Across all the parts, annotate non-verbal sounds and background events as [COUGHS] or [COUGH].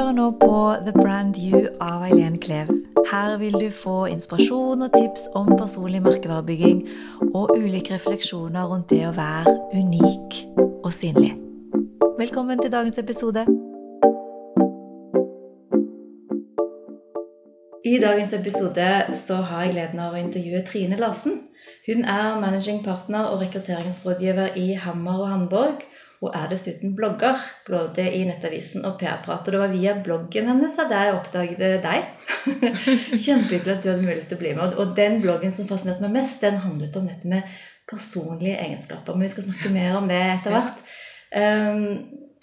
hører nå på The Brand You av Eileen Klev. Her vil du få inspirasjon og tips om personlig merkevarebygging og ulike refleksjoner rundt det å være unik og synlig. Velkommen til dagens episode. I dagens episode så har jeg gleden av å intervjue Trine Larsen. Hun er managing partner og rekrutteringsrådgiver i Hammer og Handborg, og er dessuten blogger, både i Nettavisen og PR-prat. Og det var via bloggen hennes at jeg oppdaget deg. [LAUGHS] Kjempehyggelig at du hadde mulighet til å bli med. Og den bloggen som fascinerte meg mest, den handlet om dette med personlige egenskaper. Men vi skal snakke mer om det etter hvert. Um,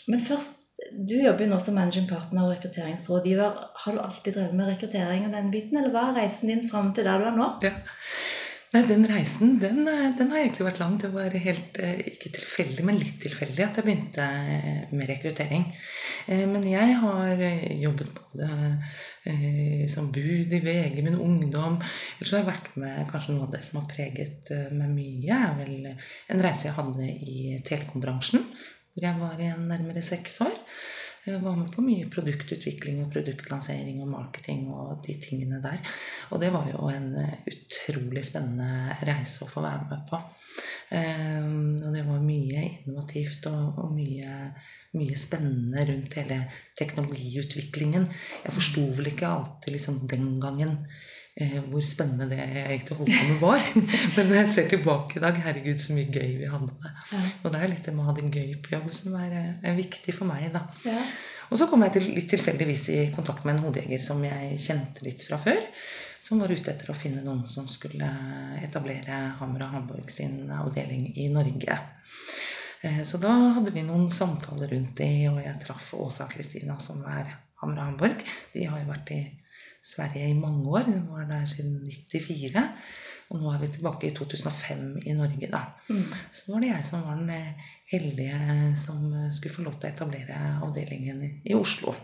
men først, du jobber jo nå som managing partner og rekrutteringsrådgiver. Har du alltid drevet med rekruttering og den biten, eller hva er reisen din fram til der du er nå? Ja. Nei, Den reisen den, den, har egentlig vært lang. Det var helt, eh, ikke tilfeldig, men litt tilfeldig at jeg begynte eh, med rekruttering. Eh, men jeg har jobbet både som bud i VG, min ungdom Ellers har jeg vært med kanskje noe av det som har preget meg mye, er vel en reise jeg hadde i telekombransjen. Hvor jeg var i nærmere seks år. Jeg var med på mye produktutvikling og produktlansering og marketing og de tingene der. Og det var jo en eh, utrolig spennende reise å få være med på. Um, og det var mye innovativt og, mye, mye, spennende rundt hele teknologiutviklingen. Jeg forsto vel ikke alltid liksom den gangen eh, hvor spennende det jeg egentlig holdt på med, var. [LAUGHS] Men når jeg ser tilbake i dag, herregud, så mye gøy vi hadde. Ja. Og det er litt det med å ha det gøy på jobb som er, er eh, viktig for meg. da. Ja. Og så kom jeg til, litt tilfeldigvis i kontakt med en hodejeger som jeg kjente litt fra før. Som var ute etter å finne noen som skulle etablere Hammer og Hamburg sin avdeling i Norge. Eh, så da hadde vi noen samtaler rundt det, og jeg traff Åsa Kristina, som er Hammer og Hamburg. De har jo vært i Sverige i mange år. Hun var der siden 94. Og nå er vi tilbake i 2005 i Norge, da. Mm. Så var det jeg som var den eh, heldige som eh, skulle få lov til å etablere avdelingen i, Oslo.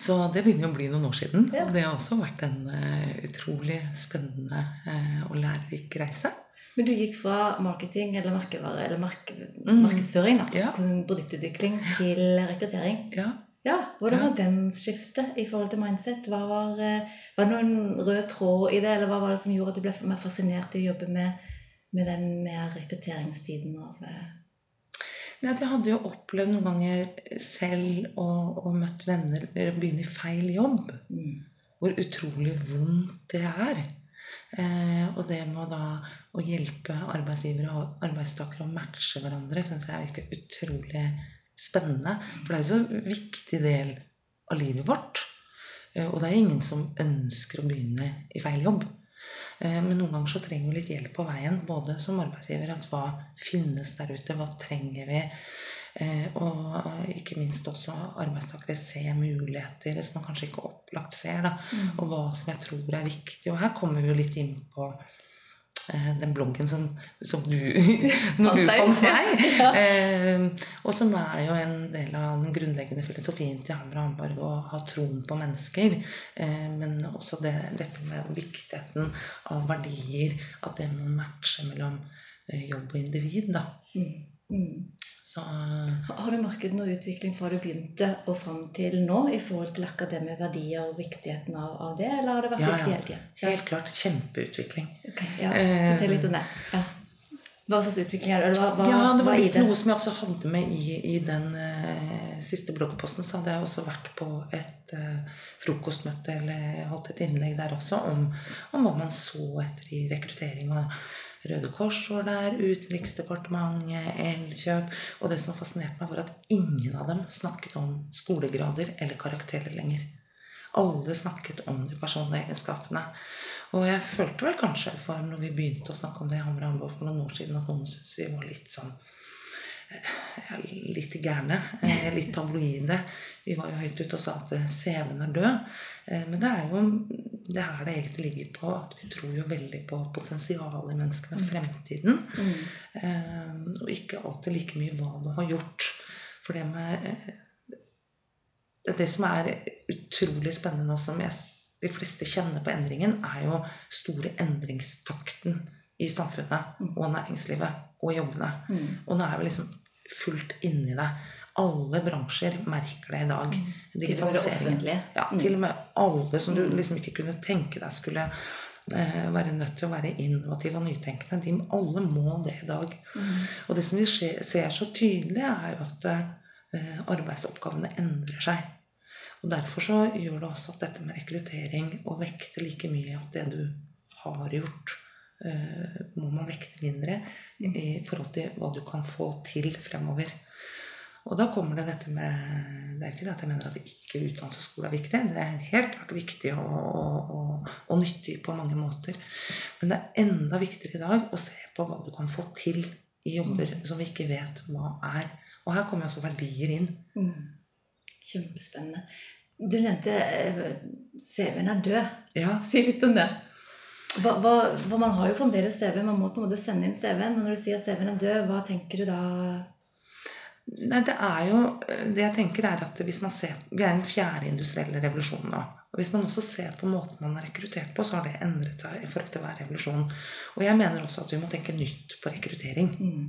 Så det begynner å bli noen år siden. Ja. Og det har også vært en utrolig spennende og lærerik reise. Men du gikk fra marketing eller eller mark mm. markedsføring, da, ja. produktutvikling, til rekruttering. Ja. Ja, Hvordan var den skiftet i forhold til mindset? Hva var, eh, var det noen rød tråd i det, eller hva var det som gjorde at du ble mer fascinert i å jobbe med, med den mer rekrutteringssiden av eh? Nei, Jeg hadde jo opplevd noen ganger selv og, og møtt venner begynne i feil jobb. Mm. Hvor utrolig vondt det er. Eh, og det med å da å hjelpe arbeidsgivere og arbeidstakere å matche hverandre syns jeg virker utrolig spennende. For det er jo så viktig del av livet vårt. Eh, og det er ingen som ønsker å begynne i feil jobb. Eh, men noen ganger så trenger vi litt hjelp på veien, både som arbeidsgiver. at Hva finnes der ute? Hva trenger vi? Eh, og ikke minst også arbeidstakere ser muligheter som man kanskje ikke opplagt ser. Da, mm. Og hva som jeg tror er viktig. Og her kommer vi jo litt inn på den bloggen som, som du [LAUGHS] Når du fant meg. [LAUGHS] eh, og som er jo en del av den grunnleggende filosofien til Hammer og Hamburg å ha troen på mennesker. Eh, men også det, dette med viktigheten av verdier. At det må matche mellom eh, jobb og individ. Da. Mm. Mm. Så, har du merket noe utvikling fra du begynte og fram til nå i forhold til akkurat det med verdier og viktigheten av, av det, eller har det vært ja, viktig hele tida? Ja. Helt klart kjempeutvikling. Okay, ja. Fortell litt om det. Ja. Hva slags utvikling er det? Hva, hva, ja, det var litt noe som jeg også hadde med i, i den uh, siste bloggposten. Så hadde jeg også vært på et uh, frokostmøte eller holdt et innlegg der også om, om hva man så etter i rekruttering. og Røde Kors var der, Utenriksdepartementet, Elkjøp Og det som fascinerte meg, var at ingen av dem snakket om skolegrader eller karakterer lenger. Alle snakket om de personlige egenskapene. Og jeg følte vel kanskje for når vi begynte å snakke om det for noen år siden, at noen syntes vi var litt sånn litt gærne. Eh, litt tabloide. Vi var jo høyt ute og sa at CV-en er død. Eh, men det er jo det her det egentlig ligger på, at vi tror jo veldig på potensialet i menneskene, mm. fremtiden. Mm. Eh, og ikke alltid like mye hva du har gjort. For det med Det som er utrolig spennende og som jeg, de fleste kjenner på endringen, er jo store endringstakten i samfunnet mm. og næringslivet og jobbene. Mm. Og nå er vi liksom fullt inni deg. Alle bransjer merker det i dag. Mm. Offentlige. Ja, til og med alle som du liksom ikke kunne tenke deg skulle eh, være nødt til å være innovative og nytenkende. De alle må det i dag. Mm. Og det som vi ser så tydelig, er jo at eh, arbeidsoppgavene endrer seg. Og Derfor så gjør det også at dette med rekruttering og vekte like mye at det du har gjort, må man vekte mindre i forhold til hva du kan få til fremover. Og da kommer det dette med Det er ikke det at jeg mener at ikke utdannelse og skole er viktig. Det er helt klart viktig og, og, og nyttig på mange måter. Men det er enda viktigere i dag å se på hva du kan få til i jobber som vi ikke vet hva er. Og her kommer også verdier inn. Mm. Kjempespennende. Du nevnte eh, CV-en er død. Ja. Si litt om det. Hva, hva, hva, man har jo fremdeles CV. Man må på en måte sende inn CV-en. Og når du sier at CV-en er død, hva tenker du da? Nei, det er jo Det jeg tenker, er at hvis man ser Vi er i den fjerde industrielle revolusjonen nå. Og hvis man også ser på måten man har rekruttert på, så har det endret seg i forhold til hver revolusjon. Og jeg mener også at vi må tenke nytt på rekruttering. Mm.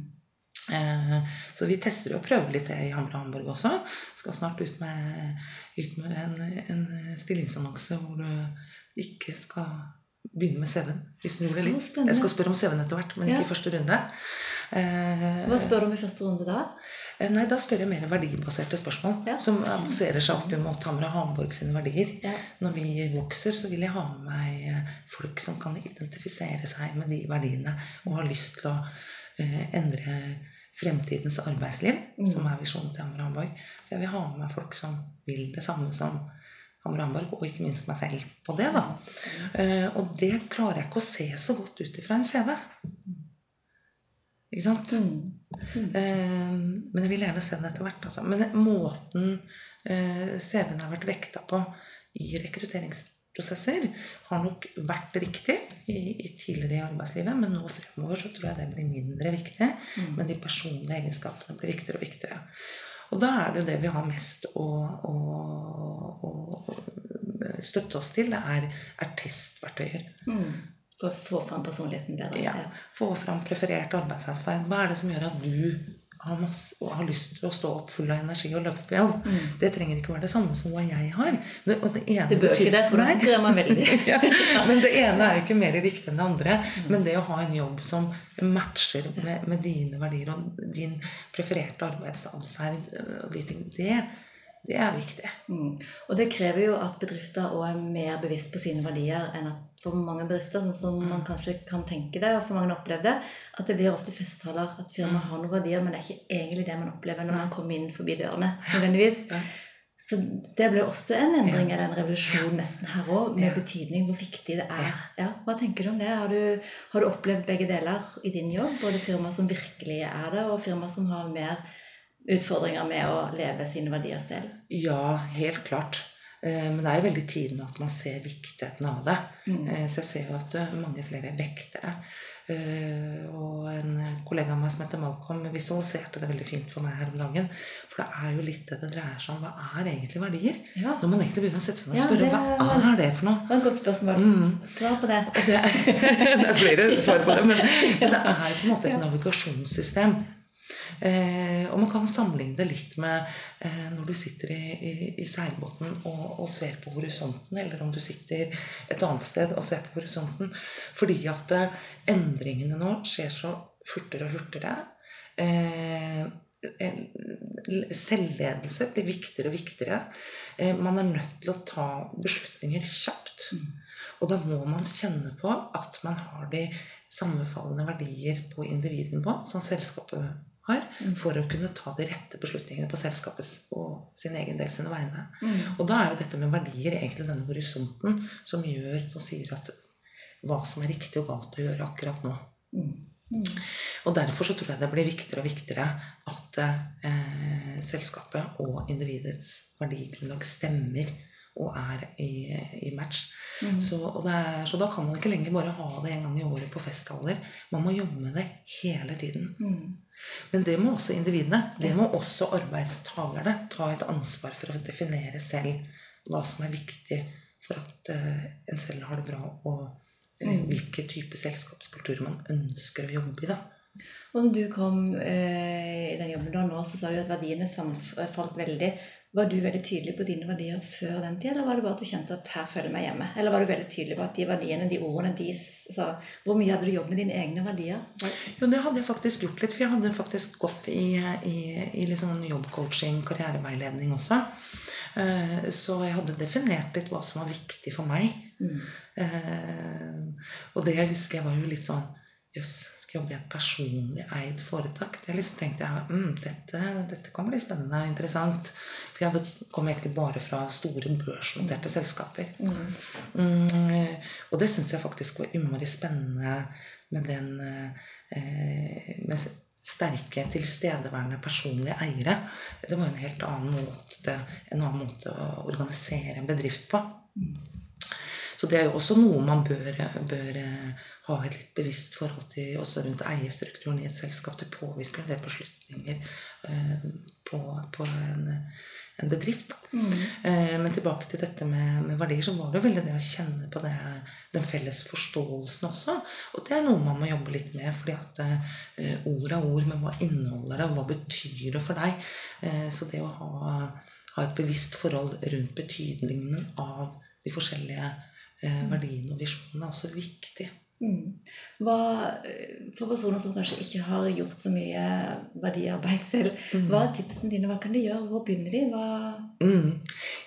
Eh, så vi tester og prøver litt det i Hamre og Hamburg også. Skal snart ut med, ut med en, en stillingsannonse hvor du ikke skal begynne med CV-en. Vi snur det litt. Jeg skal spørre om CV-en etter hvert, men ikke Ja. i første runde. Eh, Hva spør du om i første runde da? Eh, Nei, Da spør jeg mer verdibaserte spørsmål. Ja. Som eh, baserer seg opp mot Hamra Hamborg sine verdier. Ja. Når vi vokser, så vil jeg ha med meg folk som kan identifisere seg med de verdiene og har lyst til å eh, endre fremtidens arbeidsliv, som er visjonen til Hamra Hamborg. Så jeg vil ha med meg folk som vil det samme som Hamar og Hamburg, og ikke minst meg selv på det. da. Eh, og det klarer jeg ikke å se så godt ut ifra en CV. Ikke sant? Mm. Eh, men jeg vil gjerne se den etter hvert. Altså. Men måten eh, CV-en har vært vekta på i rekrutteringsprosesser, har nok vært riktig i, i tidligere i arbeidslivet, men nå fremover så tror jeg det blir mindre viktig. Men de personlige egenskapene blir viktigere og viktigere. Og da er det jo det vi har mest å, å, å støtte oss til, det er, er testverktøyer. Mm. For å få fram personligheten bedre. Ja. Få fram preferert arbeidsatferd. Hva er det som gjør at du har, masse, og har lyst til å stå opp full av energi og løpe på jobb? Det trenger ikke være det samme som hva jeg har. Det, det, Mm. Det bør ikke det, for da angrer man veldig. [LAUGHS] [LAUGHS] ja. Men det ene er jo ikke mer riktig enn det andre. Men det å ha en jobb som matcher med, med dine verdier og din prefererte arbeidsatferd og de ting, det, det er viktig. Mm. Og det krever jo at bedrifter også er mer bevisst på sine verdier enn at for mange bedrifter, sånn som man kanskje kan tenke det, og for mange opplever det, at det blir ofte festtaler at firmaet har noen verdier, men det er ikke egentlig det man opplever når man kommer inn forbi dørene. nødvendigvis. Så det ble også en endring eller en revolusjon nesten her òg, med betydning hvor viktig det er. Ja, hva tenker du om det? Har du, har du opplevd begge deler i din jobb? Både firmaer som virkelig er det, og firmaer som har mer utfordringer med å leve sine verdier selv? Ja, helt klart. Eh, Men det er jo veldig tidlig at man ser viktigheten av det. Mm. Så jeg ser jo at eh, mange flere vekter det. Eh, Og en kollega av meg som heter Malcolm, visualiserte det veldig fint for meg her om dagen. For det er jo litt det det dreier seg om. Hva er egentlig verdier? Ja. Når man egentlig begynner å sette seg ned og Ja, spørre det- hva er det for noe? Det var et godt spørsmål. Svar på det. [LAUGHS] Det er, [LAUGHS] det er flere svar på det, men, [LAUGHS] men det er på en måte et navigasjonssystem. Eh, og man kan sammenligne det litt med eh, når du sitter i, i, i seilbåten og, og ser på horisonten, eller om du sitter et annet sted og ser på horisonten. Fordi at eh, endringene nå skjer så hurtigere og hurtigere. Eh, selvledelse blir viktigere og viktigere. Eh, man er nødt til å ta beslutninger kjapt. Og da må man kjenne på at man har de sammenfallende verdier på individnivå som selskapet har, for å kunne ta de rette beslutningene på selskapets og sin egen del sine vegne. Og da er jo dette med verdier egentlig denne horisonten som gjør, som sier at hva som er riktig og galt å gjøre akkurat nå. Og derfor så tror jeg det blir viktigere og viktigere at eh, selskapet og individets verdigrunnlag stemmer og er i, i match. Så, og det er, så da kan man ikke lenger bare ha det en gang i året på festtaler. Man må jobbe med det hele tiden. Men det må også individene. Det må også arbeidstakerne ta et ansvar for å definere selv hva som er viktig for at uh, en selv har det bra, og uh, hvilken type selskapskultur man ønsker å jobbe i. da. Og når du kom eh, i den jobben du har nå, så sa du at verdiene samfalt veldig. Var du veldig tydelig på dine verdier før den tid, eller var det bare at du kjente at her føler jeg meg hjemme? Eller var du veldig tydelig på at de verdiene, de ordene, de sa Hvor mye hadde du jobbet med dine egne verdier? Så, Jo, det hadde jeg faktisk gjort litt, for jeg hadde faktisk gått i, i, i liksom jobbcoaching, karriereveiledning også. Eh, Så jeg hadde definert litt hva som var viktig for meg. mm, Eh, Og det jeg husker jeg var jo litt sånn Jøss, skal jeg jobbe i et personlig eid foretak? Det liksom tenkte jeg mm, dette, dette kan bli spennende og interessant. For jeg hadde, kom egentlig bare fra store børsnoterte selskaper. mm, Mm, og det syns jeg faktisk var innmari spennende med den eh, med sterke, tilstedeværende personlige eiere. Det var en helt annen måte, en annen måte å organisere en bedrift på. Så det er jo også noe man bør, bør eh, ha et litt bevisst forhold til også rundt eierstrukturen i et selskap. Det påvirker en del beslutninger eh, på, på en, en bedrift. Mm, Eh, Men tilbake til dette med, med verdier, så var det jo veldig det å kjenne på det, den felles forståelsen også. Og det er noe man må jobbe litt med, fordi at ord er ord, men hva inneholder det? Hva betyr det for deg? Så det å ha, ha et bevisst forhold rundt betydningen av de forskjellige verdiene og visjonene er også viktig. mm. Hva, for personer som kanskje ikke har gjort så mye verdiarbeid selv, hva er tipsene dine? Hva kan de gjøre? Hvor begynner de? Mm.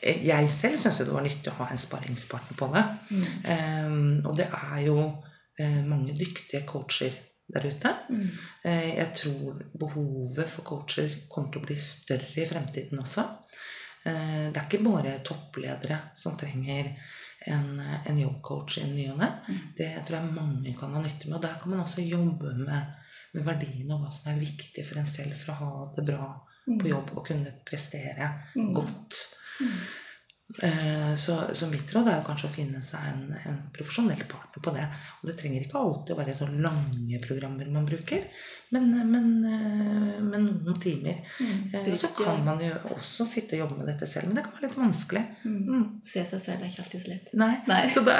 Eh, Jeg selv syns det var nyttig å ha en sparringspartner på det. mm, Um, og det er jo eh, mange dyktige coacher der ute. mm, Eh, jeg tror behovet for coacher kommer til å bli større i fremtiden også. Eh, det er ikke bare toppledere som trenger en, en jobbcoach i ny og ne. Det tror jeg mange kan ha nytte med. Og der kan man også jobbe med, med verdiene og hva som er viktig for en selv for å ha det bra på jobb og kunne prestere Mm. godt. Eh, Så, så mitt råd er jo kanskje å finne seg en, en profesjonell partner på det. Og det trenger ikke alltid å være så lange programmer man bruker, men, men, eh, men noen timer. mm. Eh, Og så kan man jo også sitte og jobbe med dette selv, men det kan være litt vanskelig. Mm. Se seg selv er ikke alltid så lett. Nei. Nei. Så, det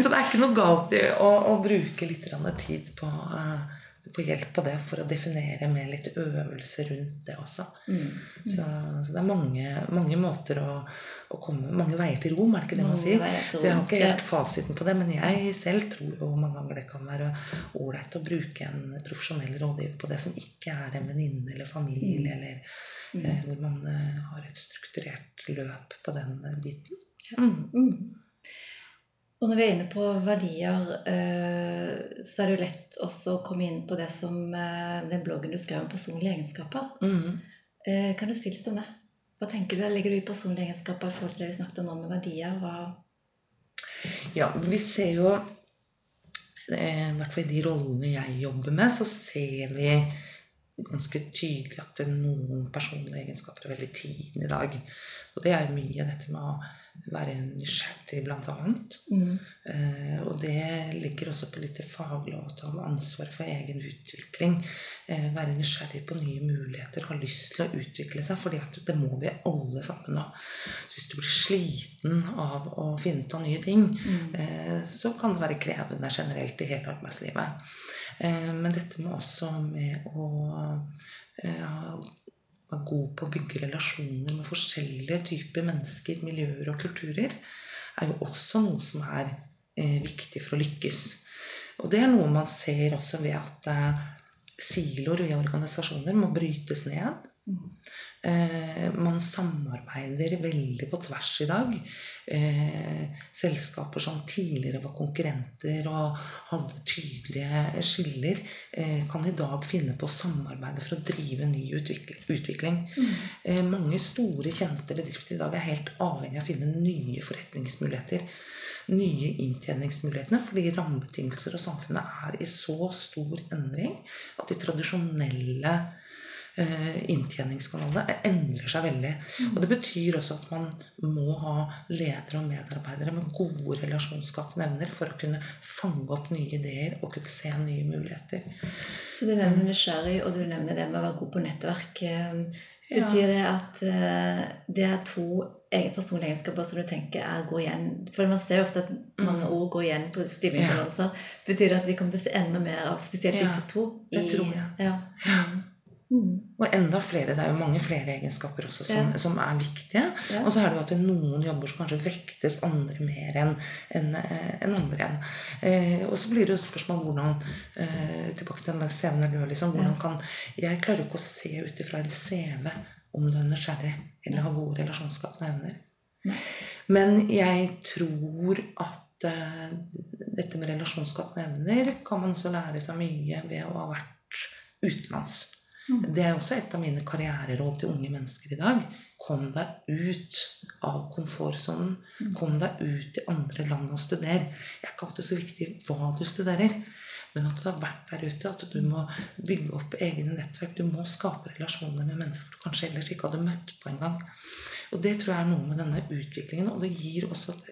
så det er ikke noe galt i å, å bruke litt tid på, eh, på hjelp på det for å definere med litt øvelse rundt det også. Mm. Så, så det er mange, mange måter å, å komme Mange veier til rom, er det ikke det man sier? Så jeg har ikke helt fasiten på det, men jeg selv tror jo mange ganger det kan være ålreit å bruke en profesjonell rådgiver på det som ikke er en venninne eller familie, eller eh, hvor man eh, har et strukturert løp på den biten. Mm. Og når vi er inne på verdier, eh, så er det jo lett også å komme inn på det som eh, den bloggen du skrev om personlige egenskaper. Mm. Eh, Kan du si litt om det? Hva tenker du, Legger du i personlige egenskaper i forhold til det vi snakket om nå med verdier? Hva... Ja, vi ser jo I hvert fall i de rollene jeg jobber med, så ser vi ganske tydelig at noen personlige egenskaper er veldig tidlig i dag. Og det er mye dette med å være nysgjerrig, blant annet. Mm. Eh, og det ligger også på litt det faglige å ta ansvar for egen utvikling. Eh, være nysgjerrig på nye muligheter, ha lyst til å utvikle seg. fordi det må vi alle sammen nå. Så hvis du blir sliten av å finne ut av nye ting, eh, så kan det være krevende generelt i hele arbeidslivet. Eh, men dette med også med å være god på å bygge relasjoner med forskjellige typer mennesker, miljøer og kulturer, er jo også noe som er eh, viktig for å lykkes. Og det er noe man ser også ved at eh, siloer i organisasjoner må brytes ned. Eh, man samarbeider veldig på tvers i dag. Eh, selskaper som tidligere var konkurrenter og hadde tydelige skiller, eh, kan i dag finne på å samarbeide for å drive ny utvikling. Eh, mange store, kjente bedrifter i dag er helt avhengig av å finne nye forretningsmuligheter. Nye inntjeningsmulighetene, fordi rammebetingelser og samfunnet er i så stor endring at de tradisjonelle inntjeningskanalene endrer seg veldig. Og det betyr også at man må ha ledere og medarbeidere med gode relasjonsskapende evner for å kunne fange opp nye ideer og kunne se nye muligheter. Så du nevner nysgjerrig, og du nevner det med å være god på nettverk. Eh, Betyr det at eh, det er to personlige egenskaper som du tenker er går igjen? For man ser jo ofte at mange ord går igjen på stillingsannonser. Betyr det at vi kommer til å se enda mer av spesielt Ja, disse to? det tror jeg. Ja. Mm. Og enda flere. Det er jo mange flere egenskaper også som, Ja. som er viktige. Ja. Og så er det jo at noen jobber som kanskje vektes andre mer enn enn, en andre igjen. Eh, og så blir det jo spørsmål hvordan eh, Tilbake til den CV-en jeg gjør, liksom. Hvordan kan Jeg klarer jo ikke å se ut ifra en CV om du er nysgjerrig eller har gode relasjonsskapende evner. Men jeg tror at eh, dette med relasjonsskapende evner kan man også lære seg mye ved å ha vært utenlands. Mm. Det er også et av mine karriereråd til unge mennesker i dag. Kom deg ut av komfortsonen. Mm. Kom deg ut i andre land og studer. Det er ikke alltid så viktig hva du studerer, men at du har vært der ute. At du må bygge opp egne nettverk. Du må skape relasjoner med mennesker du kanskje ellers ikke hadde møtt på engang. Og det tror jeg er noe med denne utviklingen. Og det gir også et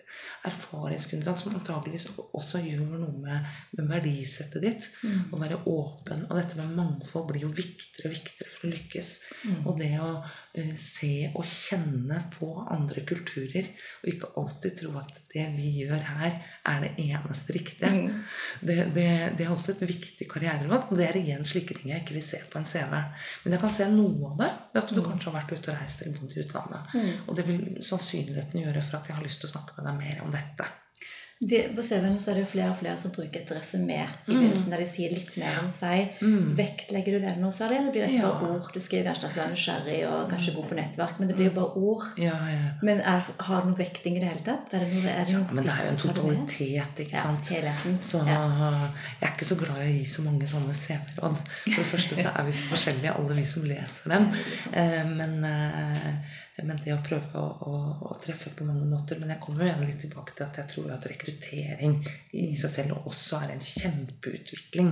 erfaringsgrunnlag som antageligvis også gjør noe med, med verdisettet ditt. Mm. Å være åpen. Og dette med mangfold blir jo viktigere og viktigere for å lykkes. Mm. Og det å uh, se og kjenne på andre kulturer, og ikke alltid tro at det vi gjør her, er det eneste riktige. Mm. Det, det, det er også et viktig karriereråd. Og det er igjen slike ting jeg ikke vil se på en CV. Men jeg kan se noe av det ved at du kanskje har vært ute og reist eller bodd i utlandet. Mm. Og det vil sannsynligheten gjøre for at jeg har lyst til å snakke med deg mer om dette. De, på CV-en så er det flere og flere som bruker et resymé i Mm. begynnelsen, der de sier litt mer om seg. Vektlegger du det noe særlig, eller blir det Ja. bare ord? Du skriver kanskje at du er nysgjerrig og kanskje god på nettverk, men det blir jo bare ord. Ja, ja. Men er, har det noe vekting i det hele tatt? Er det noe, er det ja men det er jo en det totalitet, ikke sant? helheten. Så jeg er ikke så glad i å gi så mange sånne CV-råd. For det første så er vi så forskjellige, alle vi som leser dem. Eh, Men, eh, men det å prøve å, å, å treffe på mange måter Men jeg kommer jo igjen litt tilbake til at jeg tror at rekruttering i seg selv også er en kjempeutvikling.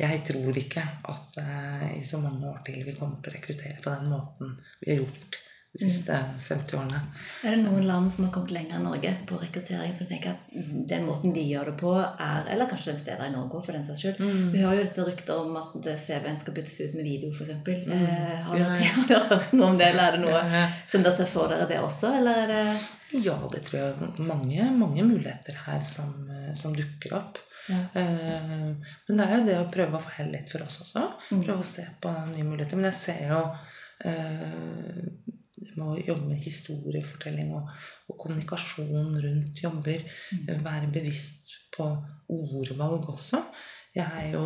Jeg tror ikke at eh, i så mange år til vi kommer til å rekruttere på den måten vi har gjort de siste 50 årene. Er det noen land som har kommet lenger enn Norge på rekruttering, som tenker at mm, den måten de gjør det på, er Eller kanskje steder i Norge for den saks skyld. Mm. Vi hører jo dette ryktet om at CV-en skal byttes ut med video, f.eks. Eh, har, dere- ja. [LAUGHS] har dere hørt noe om det, eller er det noe Ja. som dere ser for dere det også, eller er det Ja, det tror jeg er mange, mange muligheter her som, eh, som dukker opp. Ja. Eh, Men det er jo det å prøve å få hell litt for oss også. Prøve å se på nye muligheter. Men jeg ser jo eh, det med å jobbe med historiefortelling og, og kommunikasjon rundt jobber. Mm. Være bevisst på ordvalg også. Jeg er jo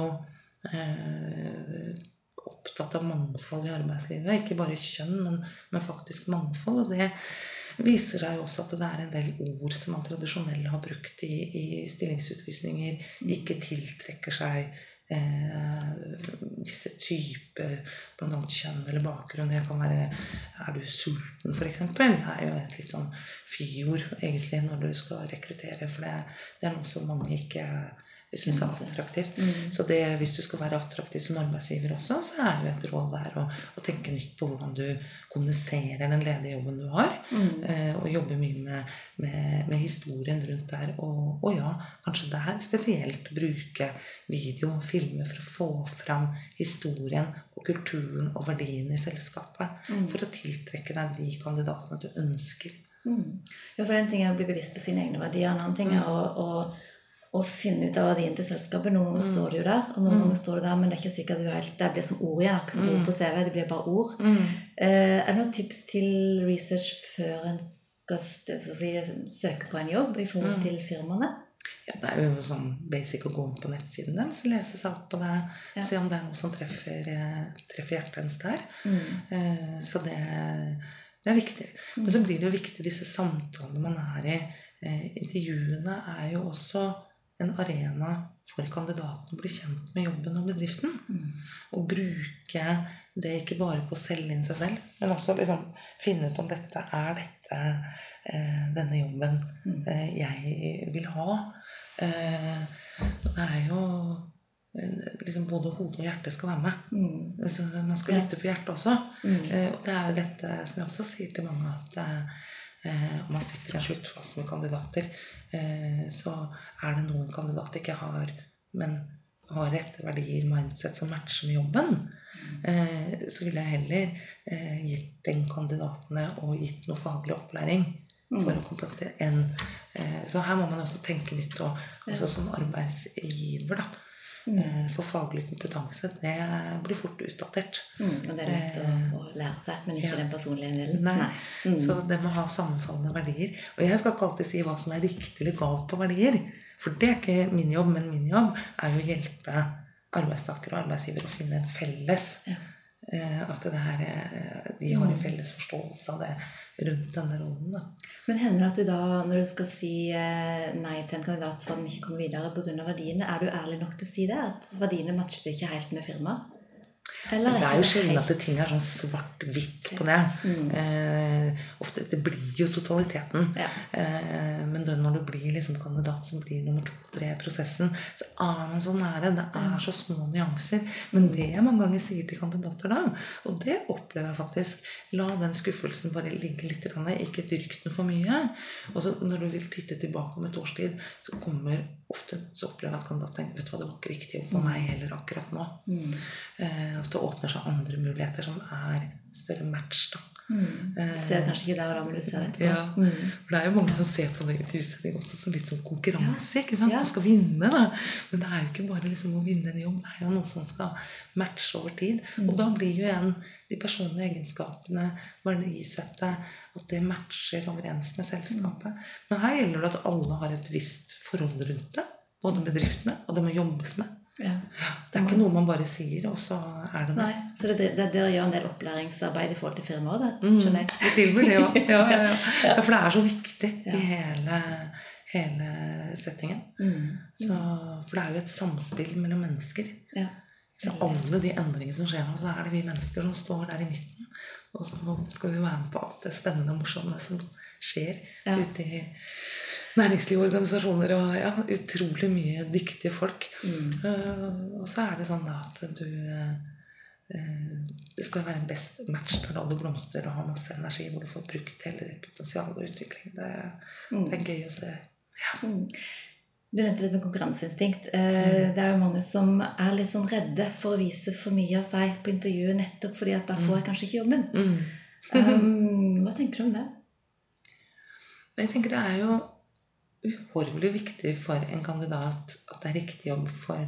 eh, opptatt av mangfold i arbeidslivet. Ikke bare kjønn, men, men faktisk mangfold. Og det viser seg jo også at det er en del ord som man tradisjonelt har brukt i, i stillingsutlysninger, ikke tiltrekker seg eh, visse typer, bl.a. kjønn eller bakgrunn. Det kan være Er du sulten, f.eks.? Det er jo et litt sånn fyord egentlig når du skal rekruttere, for det, det er noe som mange ikke syns er attraktivt. Så det, hvis du skal være attraktiv som arbeidsgiver også, så er jo et råd der å, å tenke nytt på hvordan du kommuniserer den ledige jobben du har. Eh, og jobbe mye med, med, med historien rundt der. Og, og ja, kanskje der spesielt bruke video og filmer for å få fram historien og kulturen og verdiene i selskapet. For å tiltrekke deg de kandidatene du ønsker. Mm. Ja, for en ting er å bli bevisst på sine egne verdier. En annen ting er å, å, finne ut av verdien til selskapet. Noen ganger står du jo der, og noen ganger står du der, men det er ikke sikkert du helt Det blir som ord igjen. Akkurat som ord på CV. Det blir bare ord. Eh, er det noen tips til research før en skal skal si, søke på en jobb i forhold til firmaene? Ja, det er jo sånn basic å gå inn på nettsiden deres, lese seg opp på det, Ja. se om det er noe som treffer, eh, treffer hjertet hennes der. Eh, Så det, det er viktig. Men så blir det jo viktig disse samtalene man er i. Eh, Intervjuene er jo også en arena for kandidaten å bli kjent med jobben og bedriften. Og bruke det ikke bare på å selge inn seg selv, men også liksom finne ut om dette er dette eh, denne jobben eh, jeg vil ha. Eh, det er jo eh, liksom Både hode og hjerte skal være med. Mm. Så man skal lytte på hjertet også. Mm. Eh, og det er jo dette som jeg også sier til mange, at eh, om man sitter i en sluttfase med kandidater, eh, så er det noen kandidater ikke har, men har rette verdier, mindset som matcher med jobben. Eh, så ville jeg heller gitt den kandidatene og gitt noe faglig opplæring for å kompensere enn Så her må man også tenke nytt, og også som arbeidsgiver, da. Eh, For faglig kompetanse, det blir fort utdatert. Mm, og det er lett å, å lære seg, men ikke Ja. den personlige delen. Nei. Mm. Så det må ha sammenfallende verdier. Og jeg skal ikke alltid si hva som er riktig eller galt på verdier. For det er ikke min jobb, men min jobb er jo å hjelpe arbeidstakere og arbeidsgivere å finne en felles Ja. Eh, At det her, eh, de har en felles forståelse av det rundt denne rollen. Da. Men hender det at du da, når du skal si eh, nei til en kandidat for at den ikke kommer videre pga. verdiene, er du ærlig nok til å si det? At verdiene matcher ikke helt med firmaet? Eller Det er jo sjelden at ting er sånn svart-hvitt på det. Eh, ofte, det blir jo totaliteten. Ja. Eh, men det, når du blir liksom kandidat som blir nummer to-tre i prosessen, så er man så nære. Det er så små nyanser. Men det jeg mange ganger sier til kandidater da, og det opplever jeg faktisk La den skuffelsen bare ligge litt. Ikke dyrk den for mye. Og så når du vil titte tilbake om et års tid, så kommer ofte så opplever jeg at kandidaten tenker vet du hva, det var ikke riktig for meg heller akkurat nå. Eh, det åpner seg andre muligheter som er større match. da. Mm. ser det kanskje ikke deg og du ser etterpå. Ja, for det er jo mange som ser på det intervjusetting også som litt sånn konkurranse. Ikke sant? Ja. Man skal vinne, da. Men det er jo ikke bare liksom å vinne en jobb, det er jo noe som skal matche over tid. Mm. Og da blir jo igjen de personlige egenskapene, verdisettet, at det matcher overens med selskapet. Mm. Men her gjelder det at alle har et visst forhold rundt det. Både bedriftene, og det må jobbes med. Ja. Det er ikke noe man bare sier, og så er det det. Nei, Så det, det, det gjør en del opplæringsarbeid i forhold til firmaet? det Mm. skjønner jeg? Det tilbyr det òg. Ja, [LAUGHS] ja, ja. for det er så viktig i hele, hele settingen. Mm. Så, for det er jo et samspill mellom mennesker. Ja. Så alle de endringene som skjer nå, så er det vi mennesker som står der i midten. Og så skal vi være med på alt det spennende og morsomme som skjer ute i næringsliv og organisasjoner. Og ja, utrolig mye dyktige folk. Mm. Eh, og så er det sånn da at du eh, eh, Det skal være en best match når du blomstrer og har masse energi, hvor du får brukt hele ditt potensial og utvikling. Det, det er gøy å se. Mm. Du nevnte litt med konkurranseinstinkt. Eh, Det er jo mange som er litt sånn redde for å vise for mye av seg på intervjuet nettopp fordi at da får jeg kanskje ikke jobben. Um, hva tenker du om det? Jeg tenker det er jo uhorvelig viktig for en kandidat at det er riktig jobb for,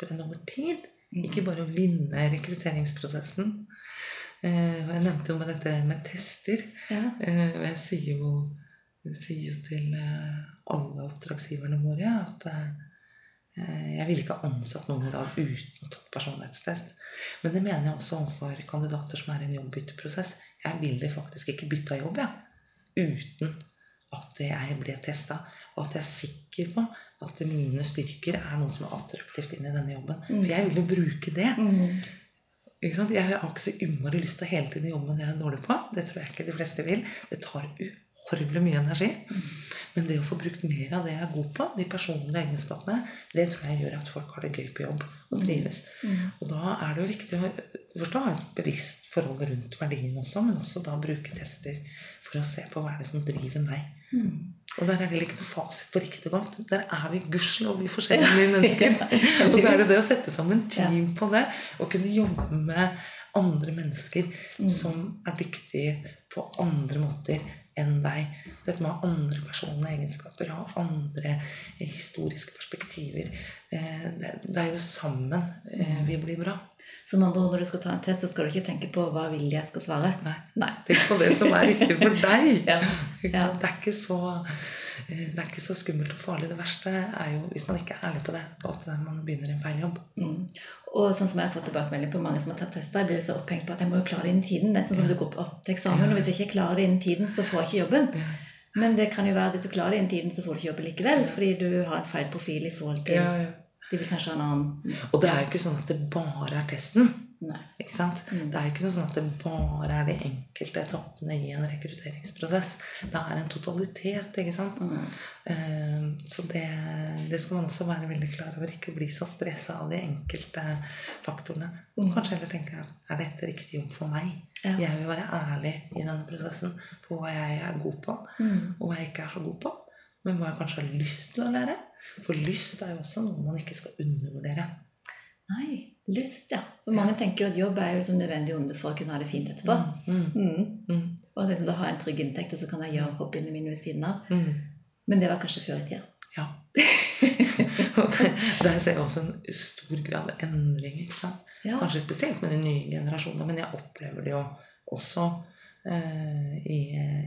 for en over tid. Ikke bare å vinne rekrutteringsprosessen. Eh, jeg nevnte jo med dette med tester. Ja. Eh, jeg sier jo, jeg sier jo til eh, alle oppdragsgiverne våre at eh, jeg ville ikke ansatt noen i dag uten tatt personlighetstest. Men det mener jeg også overfor kandidater som er i en jobbbytteprosess. Jeg ville faktisk ikke bytta jobb, jeg. Uten at jeg ble testa, og at jeg er sikker på at mine styrker er noe som er attraktivt inn i denne jobben. For jeg vil jo bruke det. Mm. Jeg har ikke så innmari lyst til å hele tiden jobbe med det jeg er dårlig på. Det tror jeg ikke de fleste vil. Det tar uhorvelig mye energi. Men det å få brukt mer av det jeg er god på, de personlige egenskapene, det tror jeg gjør at folk har det gøy på jobb og trives. Og da er det jo viktig å først ha et bevisst forhold rundt verdien også, men også da bruke tester for å se på hva er det som driver meg. Og der er det ikke noe fasit på riktig og galt. Der er vi gudskjelov vi forskjellige mennesker. [LAUGHS] og så er det det å sette sammen team på det, og kunne jobbe med andre mennesker som er dyktige på andre måter enn deg. Dette med å ha andre personlige egenskaper, ha andre historiske perspektiver. Eh, Det er jo sammen eh, vi blir bra. Som andre ord, når du skal ta en test, så skal du ikke tenke på hva vil jeg skal svare. Nei. Nei. Tenk på det som er riktig for [LAUGHS] deg. Ja. Ja. Det, er ikke så, det er ikke så skummelt og farlig. Det verste er jo hvis man ikke er ærlig på det, og at man begynner en feil jobb. Mm. Og sånn som jeg har fått tilbakemelding på mange som har tatt tester, jeg blir så opphengt på at jeg må jo klare det innen tiden. Det er sånn som du går på til eksamen, og hvis jeg ikke klarer det innen tiden, så får jeg ikke jobben. Men det kan jo være at hvis du klarer det innen tiden, så får du ikke jobbe likevel, fordi du har en feil profil i forhold til Ja, ja. De vil kanskje ha en annen Og det er jo ikke sånn at det bare er testen. Ikke sant? Det er jo ikke noe sånn at det bare er de enkelte etappene i en rekrutteringsprosess. Det er en totalitet, ikke sant? Mm. Så det, det skal man også være veldig klar over. Ikke bli så stressa av de enkelte faktorene. man kanskje heller tenke er dette riktig jobb for meg? Ja. Jeg vil være ærlig i denne prosessen på hva jeg er god på, og hva jeg ikke er så god på. Men hva jeg kanskje har lyst til å lære. For lyst er jo også noe man ikke skal undervurdere. Nei. Lyst, ja. For mange tenker jo at jobb er jo liksom nødvendig onde for å kunne ha det fint etterpå. Mm. Mm. Og liksom da har jeg en trygg inntekt, og så kan jeg gjøre hobbyene mine ved siden av. Mm. Men det var kanskje før i tida. Ja. Og [LAUGHS] der ser jeg også en stor grad av endring. ikke sant? Ja. Kanskje spesielt med de nye generasjonene, men jeg opplever det jo også eh, i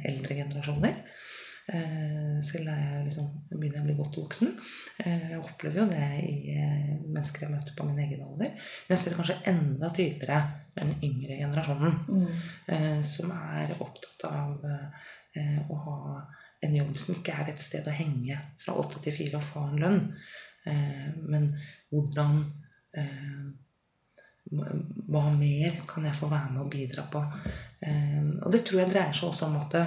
eldre generasjoner. Eh, selv er jeg liksom, begynner jeg å bli godt voksen. Eh, jeg opplever jo det i eh, mennesker jeg møter på min egen alder. Men jeg ser det kanskje enda tydeligere den yngre generasjonen. Mm. som er opptatt av å ha en jobb som ikke er et sted å henge fra åtte til fire og få en lønn. Men hvordan Hva mer kan jeg få være med og bidra på? Og det tror jeg dreier seg også om at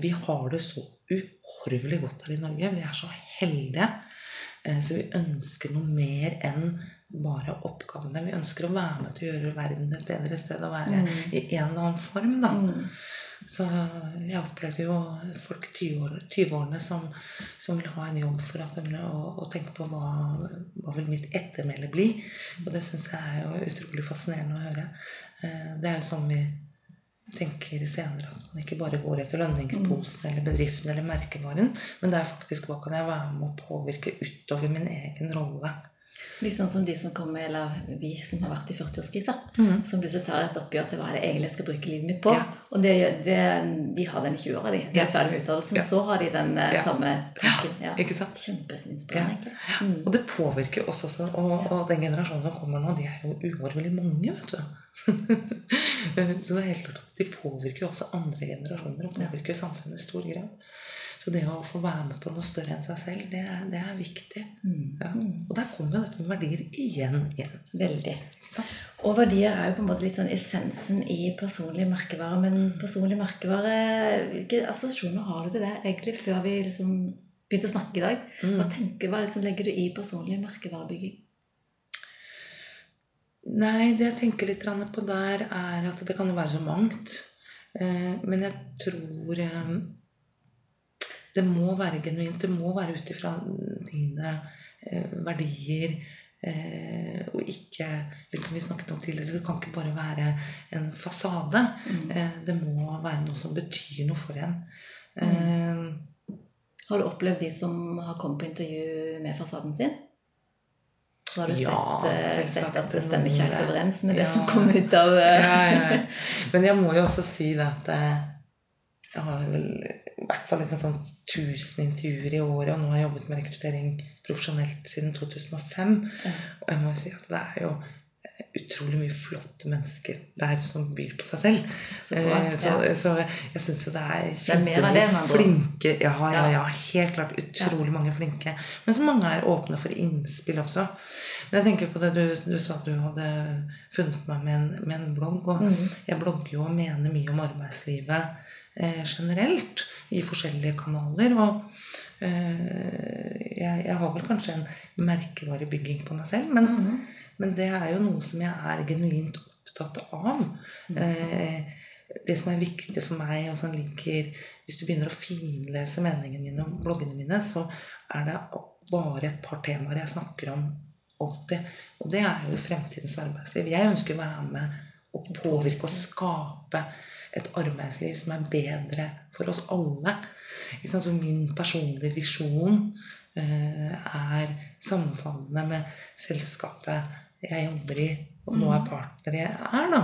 vi har det så uhorvelig godt her i Norge. Vi er så heldige. Eh, så vi ønsker noe mer enn bare oppgavene. Vi ønsker å være med til å gjøre verden et bedre sted å være Mm. i en eller annen form. da. Mm. Så jeg opplever jo folk i 20-årene som, som vil ha en jobb for at de vil, og, og tenke på hva, hva vil mitt ettermæle bli. Og det syns jeg er jo utrolig fascinerende å høre. Eh, Det er jo sånn vi tenker senere at man ikke bare går etter lønningsposen eller bedriften eller merkevaren, men det er faktisk hva kan jeg være med å påvirke utover min egen rolle. Litt sånn som de som kommer, eller vi som har vært i 40-årskrisa. Som plutselig tar et oppgjør til hva det egentlig jeg skal bruke livet mitt på. Ja. Og det, det, de har den i 20-åra, de. De er ferdig med utdannelsen. Ja. Så har de den eh, samme tanken. Ja. Ikke sant? Kjempeinspirerende, egentlig. Mm. Og det påvirker oss også. Og, og den generasjonen som kommer nå, de er jo uårvelig mange, vet du. [LAUGHS] Så det er helt klart at de påvirker også andre generasjoner og påvirker samfunnet i stor grad. Så det å få være med på noe større enn seg selv, det er, det er viktig. Ja. Og der kommer dette med verdier igjen inn. Veldig. Så. Og verdier er jo på en måte litt sånn essensen i personlig merkevare. Men personlig merkevare, hvilke assosiasjoner har du til det egentlig før vi liksom begynte å snakke i dag? Hva, tenker, hva liksom legger du i personlig merkevarebygging? Nei, det jeg tenker litt på der, er at det kan jo være så mangt. Eh, Men jeg tror eh, det må være genuint. Det må være ut ifra dine eh, verdier. eh, Og ikke litt som vi snakket om tidligere, det kan ikke bare være en fasade. Eh, Det må være noe som betyr noe for en. Eh, Har du opplevd de som har kommet på intervju med fasaden sin? Så har du Ja, sett, eh, sett at det stemmer ikke helt overens med det Ja. som kom ut av eh, ja. Men jeg må jo også si det at jeg har vel i hvert fall liksom sånn 1000 intervjuer i året, og nå har jeg jobbet med rekruttering profesjonelt siden 2005. Og jeg må jo si at det er jo eh, utrolig mye flotte mennesker der som byr på seg selv. Så bra, ja. så, så jeg syns jo det er ord. flinke ja, ja, Ja. helt klart. Utrolig mange flinke. Men så mange er åpne for innspill også. Men jeg tenker på det du, du sa at du hadde funnet meg med en, med en blogg. Og mm. jeg blogger jo og mener mye om arbeidslivet eh, generelt i forskjellige kanaler. Og eh, jeg, jeg har vel kanskje en merkevarebygging på meg selv, men, Mhm. men det er jo noe som jeg er genuint opptatt av. Eh, det som er viktig for meg, og som ligger Hvis du begynner å finlese meningene mine og bloggene mine, så er det bare et par temaer jeg snakker om alltid. Og det er jo fremtidens arbeidsliv. Jeg ønsker å være med og påvirke og skape et arbeidsliv som er bedre for oss alle. Så min personlige visjon eh, er sammenfallende med selskapet jeg jobber i, og nå er partner jeg er, da.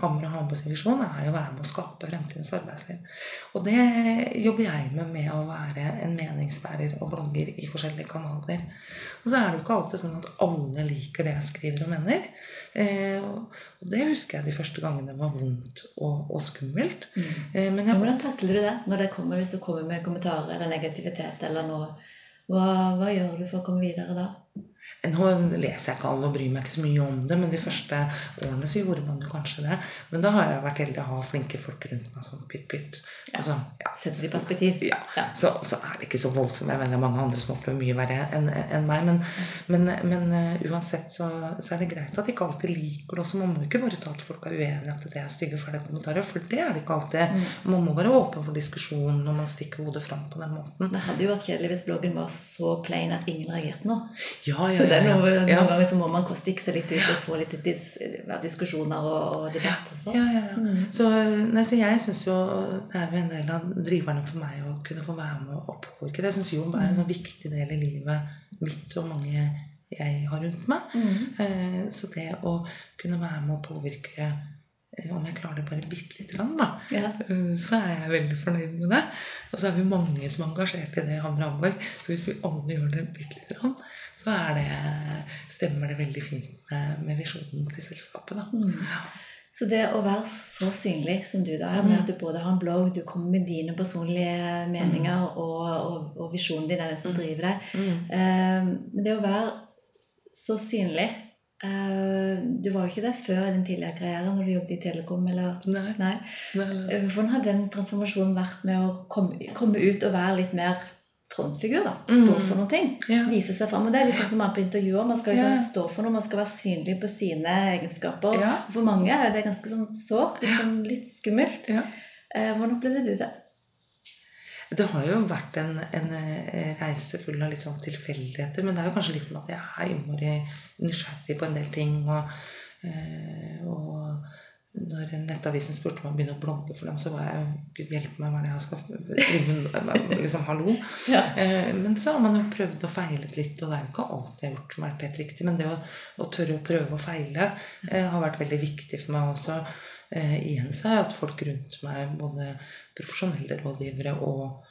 Hammer og Hammer sin visjon er jo å være med å skape fremtidens arbeidsliv. Og det jobber jeg med med å være en meningsbærer og blogger i forskjellige kanaler. Og så er det jo ikke alltid sånn at alle liker det jeg skriver og mener. Eh, og og det husker jeg de første gangene var vondt og, og skummelt. Eh, men Men jeg Hvordan takler du det når det kommer, hvis du kommer med kommentarer eller negativitet? eller noe? Hva, hva gjør du for å komme videre da? Nå leser jeg ikke alle og bryr meg ikke så mye om det, men de første årene så gjorde man jo kanskje det. Men da har jeg vært heldig å ha flinke folk rundt meg som pytt pytt. Altså, ja. Setter i perspektiv? Ja, så, så er det ikke så voldsomt. Jeg mener mange andre som opplever mye verre enn en meg. Men, men, men uh, uansett så, så er det greit at de ikke alltid liker det også. Man må ikke bare ta at folk er uenige at det er stygge fæle kommentarer, for det er det ikke alltid. Man må være åpen for diskusjon når man stikker hodet fram på den måten. Det hadde jo vært kjedelig hvis bloggen var så plain at ingen reagerte nå. Ja, ja, Så det er noe, ja. noen ganger så må man stikke seg litt ut og få litt dis, diskusjoner og, og debatt. Også. Ja, ja, ja. Så, nei, så jeg syns jo det er jo en del av driverne for meg å kunne få være med og påvirke. det. Syns jobb er en sånn viktig del i livet mitt og mange jeg har rundt meg. Eh, så det å kunne være med å påvirke eh, om jeg klarer det bare bitte lite grann, da, Ja. eh, så er jeg veldig fornøyd med det. Og så er vi mange som er engasjert i det i Hammer Hamburg. Så hvis vi alle gjør det bitte lite grann, så det, stemmer det veldig fint med, visjonen til selskapet. Ja. Så det å være så synlig som du da er, med at du både har en blogg, du kommer med dine personlige meninger, og, og, og visjonen din er den som driver deg eh, Men det å være så synlig eh, Du var jo ikke det før i din tidligere karriere, når du jobbet i Telekom, eller Nei. Nei. Nei, nei. Eh, Hvordan har den transformasjonen vært med å komme, komme ut og være litt mer frontfigur? da, Stå for noe? Ja. Vise seg fram. Og det er liksom som man på intervjuer. Man skal liksom Ja. stå for noe, man skal være synlig på sine egenskaper. Ja. For mange er det ganske sånn sårt, liksom litt skummelt. Eh, Hvordan opplevde du det? Det har jo vært en, en eh, reise full av litt sånn tilfeldigheter. Men det er jo kanskje litt med at jeg er innmari nysgjerrig på en del ting. Og, eh, og når Nettavisen spurte meg om å begynne å blogge for dem, så var jeg Gud hjelpe meg, hva er det jeg skal drive? Liksom, hallo. Ja. Eh, men så har man jo prøvd og feilet litt, og det er jo ikke alt jeg har gjort som har vært helt riktig. Men det å, å tørre å prøve og feile eh, har vært veldig viktig for meg også. Eh, igjen så har jeg hatt folk rundt meg, både profesjonelle rådgivere og,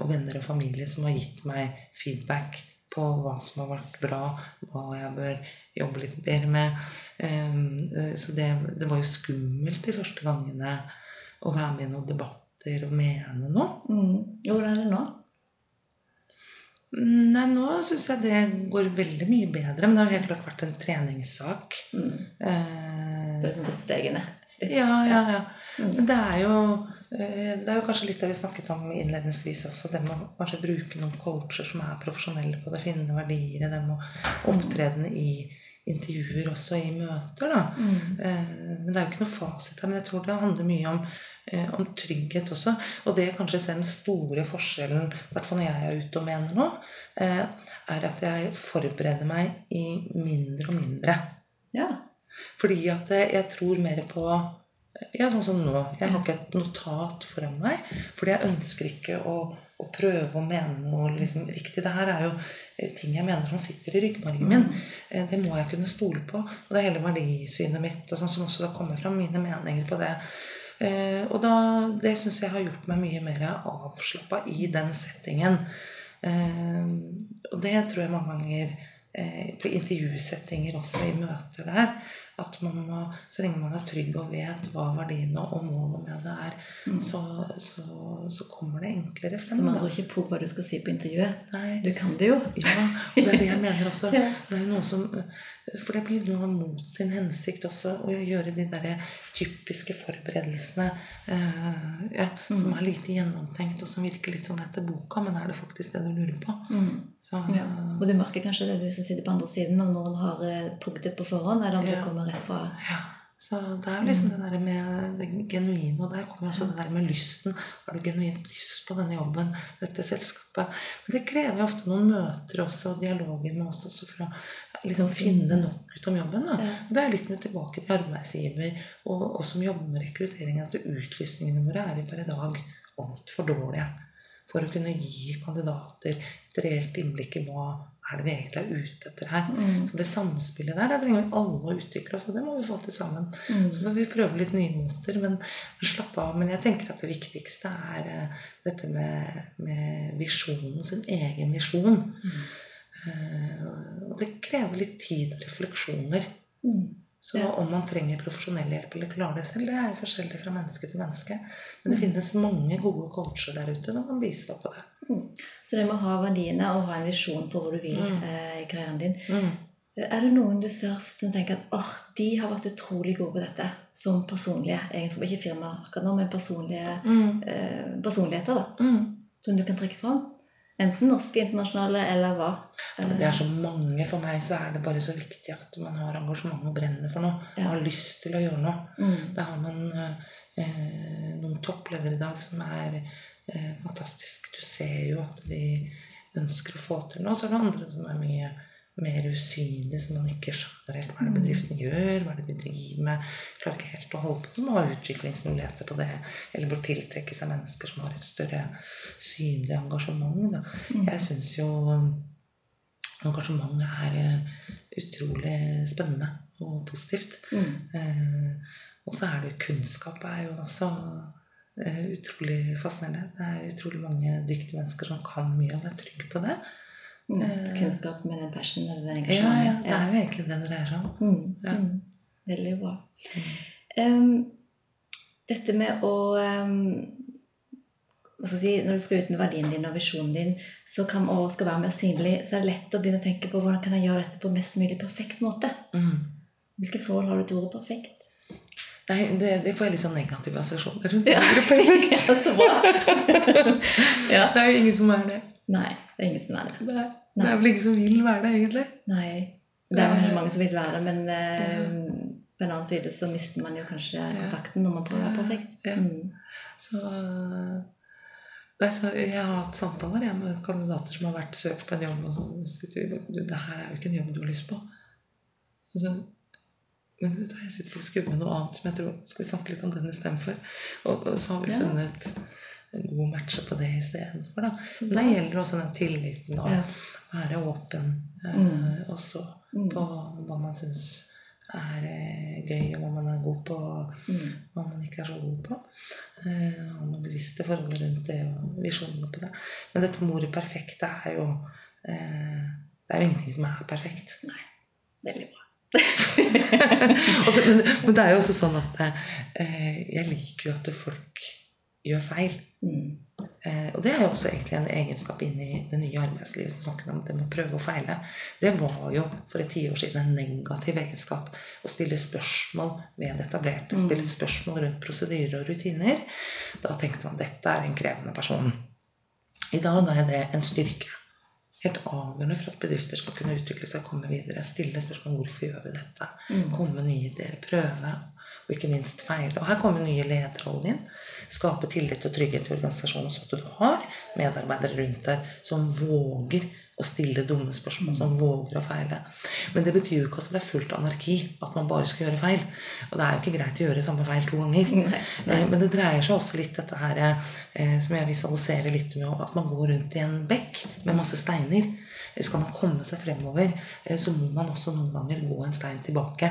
og venner og familie, som har gitt meg feedback på hva som har vært bra, hva jeg bør jobbe litt bedre med. Eh, eh, så det, det var jo skummelt de første gangene å være med i noen debatter og mene noe. Mm. Hvordan er det nå? Mm, Nei, nå syns jeg det går veldig mye bedre. Men det har jo helt klart vært en treningssak. Mm. Eh, Du har liksom gått stegene. litt. ja, ja, ja. Mm. Men det er jo eh, Det er jo kanskje litt det vi snakket om innledningsvis også. Det med å kanskje bruke noen coacher som er profesjonelle på det, finne verdier i dem, og opptredende i intervjuer også i møter, da. Mm. Eh, Men det er jo ikke noe fasit her. Men jeg tror det handler mye om, eh, om trygghet også. Og det jeg kanskje ser den store forskjellen, i hvert fall når jeg er ute og mener noe, eh, er at jeg forbereder meg i mindre og mindre. Ja. Fordi at jeg tror mer på Ja, sånn som nå. Jeg har ikke et notat foran meg. Fordi jeg ønsker ikke å, å prøve å mene noe liksom riktig. Det her er jo eh, ting jeg mener som sitter i ryggmargen min. Eh, Det må jeg kunne stole på. Og det er hele verdisynet mitt og sånn som også da kommer fram mine meninger på det. Eh, Og da, det syns jeg har gjort meg mye mer avslappa i den settingen. Og det tror jeg mange ganger på intervjusettinger også, i møter der, at man må, så lenge man er trygg og vet hva verdiene og målet med det er, så, så, så kommer det enklere frem. Så man tror ikke på hva du skal si på intervjuet. Nei. Du kan det jo. Ja, og det er det jeg mener også. [LAUGHS] Ja. Det er noe som For det blir noe mot sin hensikt også å gjøre de der typiske forberedelsene uh, ja, som er lite gjennomtenkt, og som virker litt sånn etter boka, men er det faktisk det du lurer på? Så, Ja. Og du merker kanskje det du som sitter på andre siden, om noen har plukket det på forhånd, eller om det kommer rett fra ja. Så det er jo liksom det der med det genuine, og der kommer jo også det der med lysten. Har du genuint lyst på denne jobben, dette selskapet? Men det krever jo ofte noen møter også, og dialoger med oss også, for å liksom finne nok ut om jobben. Da. Ja. Det er litt med tilbake til arbeidsgiver og oss som jobber med rekruttering, at utlysningene våre er jo per i dag altfor dårlige for å kunne gi kandidater et reelt innblikk i hva er det vi egentlig er ute etter her. Så det samspillet der, det trenger vi alle å utvikle oss, og det må vi få til sammen. Så får vi prøve litt nye måter, men slappe av. Men jeg tenker at det viktigste er uh, dette med, med visjonen, sin egen visjon. Eh, og det krever litt tid og refleksjoner. Mm. Så Ja. om man trenger profesjonell hjelp eller klarer det selv, det er jo forskjellig fra menneske til menneske. Men det finnes mange gode coacher der ute som kan bistå på det. Mm. Så det med å ha verdiene og ha en visjon for hvor du vil eh, i karrieren din Mm. Er det noen du ser som tenker at oh, de har vært utrolig gode på dette som personlige egenskaper? Ikke firma akkurat nå, men personlige eh, personligheter da, Mm. som du kan trekke fram? Enten norske, internasjonale, eller hva? Det er så mange. For meg så er det bare så viktig at man har engasjement og brenner for noe. Ja. Har lyst til å gjøre noe. Mm. Da har man eh, noen toppledere i dag som er eh, fantastiske. Du ser jo at de ønsker å få til noe. Så er det andre som er mye mer usynlig, så man ikke skjønner helt hva er det bedriften gjør, hva er det de driver med. Klarer ikke helt å holde på, som har utviklingsmuligheter på det. Eller bør tiltrekke seg mennesker som har et større synlig engasjement. Da. Jeg syns jo engasjement er eh, utrolig spennende og positivt. Eh, og så er det jo kunnskap er jo også eh, utrolig fascinerende. Det er utrolig mange dyktige mennesker som kan mye og er trygge på det. Kunnskap med den passion eller den Ja, ja, det er jo egentlig det det dreier seg om. Mm, Ja. mm. Veldig bra. Um, dette med å um, si, Når du skal ut med verdien din og visjonen din, så kan, og skal være mer synlig, så er det lett å begynne å tenke på hvordan kan jeg gjøre dette på mest mulig perfekt måte. Mm. Hvilke forhold har du til ordet perfekt? Nei, det, det får jeg litt sånn negative assosiasjoner rundt. Ja. perfekt. [LAUGHS] Ja, så bra. [LAUGHS] ja. Det er jo ingen som er det. Nei, det er ingen som er det. Det er, det er vel ingen som vil være det, egentlig. Nei. Det er kanskje mange som vil være det, men ja. på en annen side så mister man jo kanskje kontakten når man prøver å være perfekt. Ja. Mm. Så, nei, så Jeg har hatt samtaler jeg, med kandidater som har vært søkt på en jobb. Og så vi bare, det her er jo ikke en jobb du har lyst på. Altså, men vet du, jeg sitter faktisk med noe annet som jeg tror Skal vi snakke litt om den istedenfor? Og, og så har vi funnet en god match på det istedenfor. da. Men det gjelder også den tilliten å Ja. være åpen eh, Mm. også Mm. på hva man syns er eh, gøy, og hva man er god på, og Mm. hva man ikke er så god på. Eh, ha noen bevisste forhold rundt det og visjonene på det. Men dette med ordet perfekt det er jo eh, Det er jo ingenting som er perfekt. Veldig bra. [LAUGHS] Men, men det er jo også sånn at eh, jeg liker jo at folk gjør feil. Mm. Eh, og det er jo også egentlig en egenskap inn i det nye arbeidslivet som snakker om det med å prøve og feile. Det var jo for et tiår siden en negativ egenskap. Å stille spørsmål ved etablerte. Stille spørsmål rundt prosedyrer og rutiner. Da tenkte man dette er en krevende person. I dag er det en styrke. Helt avgjørende for at bedrifter skal kunne utvikle seg og komme videre. Stille spørsmål hvorfor gjør vi dette. Komme med nye ideer. Prøve. Og ikke minst feile. Og her kommer nye lederrollen inn. Skape tillit og trygghet i organisasjonen, så at du har medarbeidere rundt deg som våger å stille dumme spørsmål, som våger å feile. Men det betyr jo ikke at det er fullt anarki, at man bare skal gjøre feil. Og det er jo ikke greit å gjøre samme feil to ganger. Nei. nei. Men det dreier seg også litt dette her eh, som jeg visualiserer litt med at man går rundt i en bekk med masse steiner. Eh, Skal man komme seg fremover, eh, så må man også noen ganger gå en stein tilbake.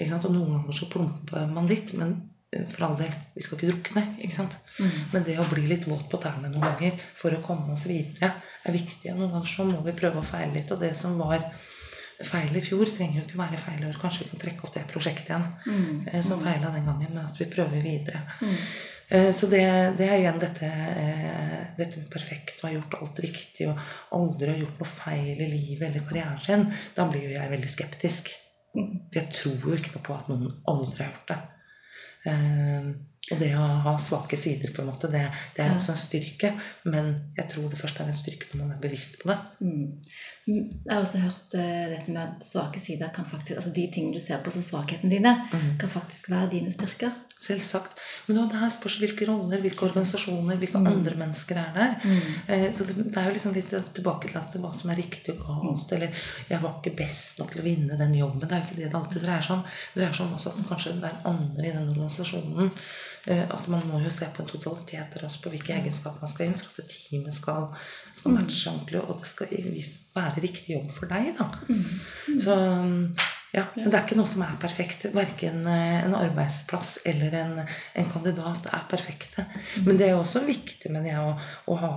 Og noen ganger så plumper man litt, men eh, for all del, vi skal ikke drukne. ikke sant? Men det å bli litt våt på tærne noen ganger for å komme oss videre, er viktig. Noen ganger så må vi prøve å feile litt. Og det som var feil i fjor, trenger jo ikke være feil i år. Kanskje vi kan trekke opp det prosjektet igjen eh, som feila den gangen, men at vi prøver videre. Eh, Så det, det er igjen dette, eh, dette med perfekt og har gjort alt riktig og aldri har gjort noe feil i livet eller karrieren sin. Da blir jo jeg veldig skeptisk. For jeg tror jo ikke noe på at noen aldri har gjort det. Eh, og det å ha svake sider, på en måte, det, det er også en styrke. Men jeg tror det først er en styrke når man er bevisst på det. Mm. Jeg har også hørt uh, dette med at svake sider kan faktisk Altså de tingene du ser på som svakhetene dine, kan faktisk være dine styrker. Selvsagt. Men det her spørs hvilke roller, hvilke organisasjoner, hvilke andre mennesker er der. Eh, Så det, det er jo liksom litt tilbake til at hva som er riktig og galt. Eller 'jeg var ikke best nok til å vinne den jobben'. Det er jo ikke det det alltid dreier seg om. Det dreier seg om også at kanskje det er andre i den organisasjonen. eh, At man må jo se på en totalitet der også på hvilke egenskaper man skal inn for at det teamet skal, skal matche ordentlig. Og det skal være riktig jobb for deg, da. Så ja, Men det er ikke noe som er perfekt. Verken eh, en arbeidsplass eller en, en kandidat er perfekte. Men det er jo også viktig mener jeg, å, å ha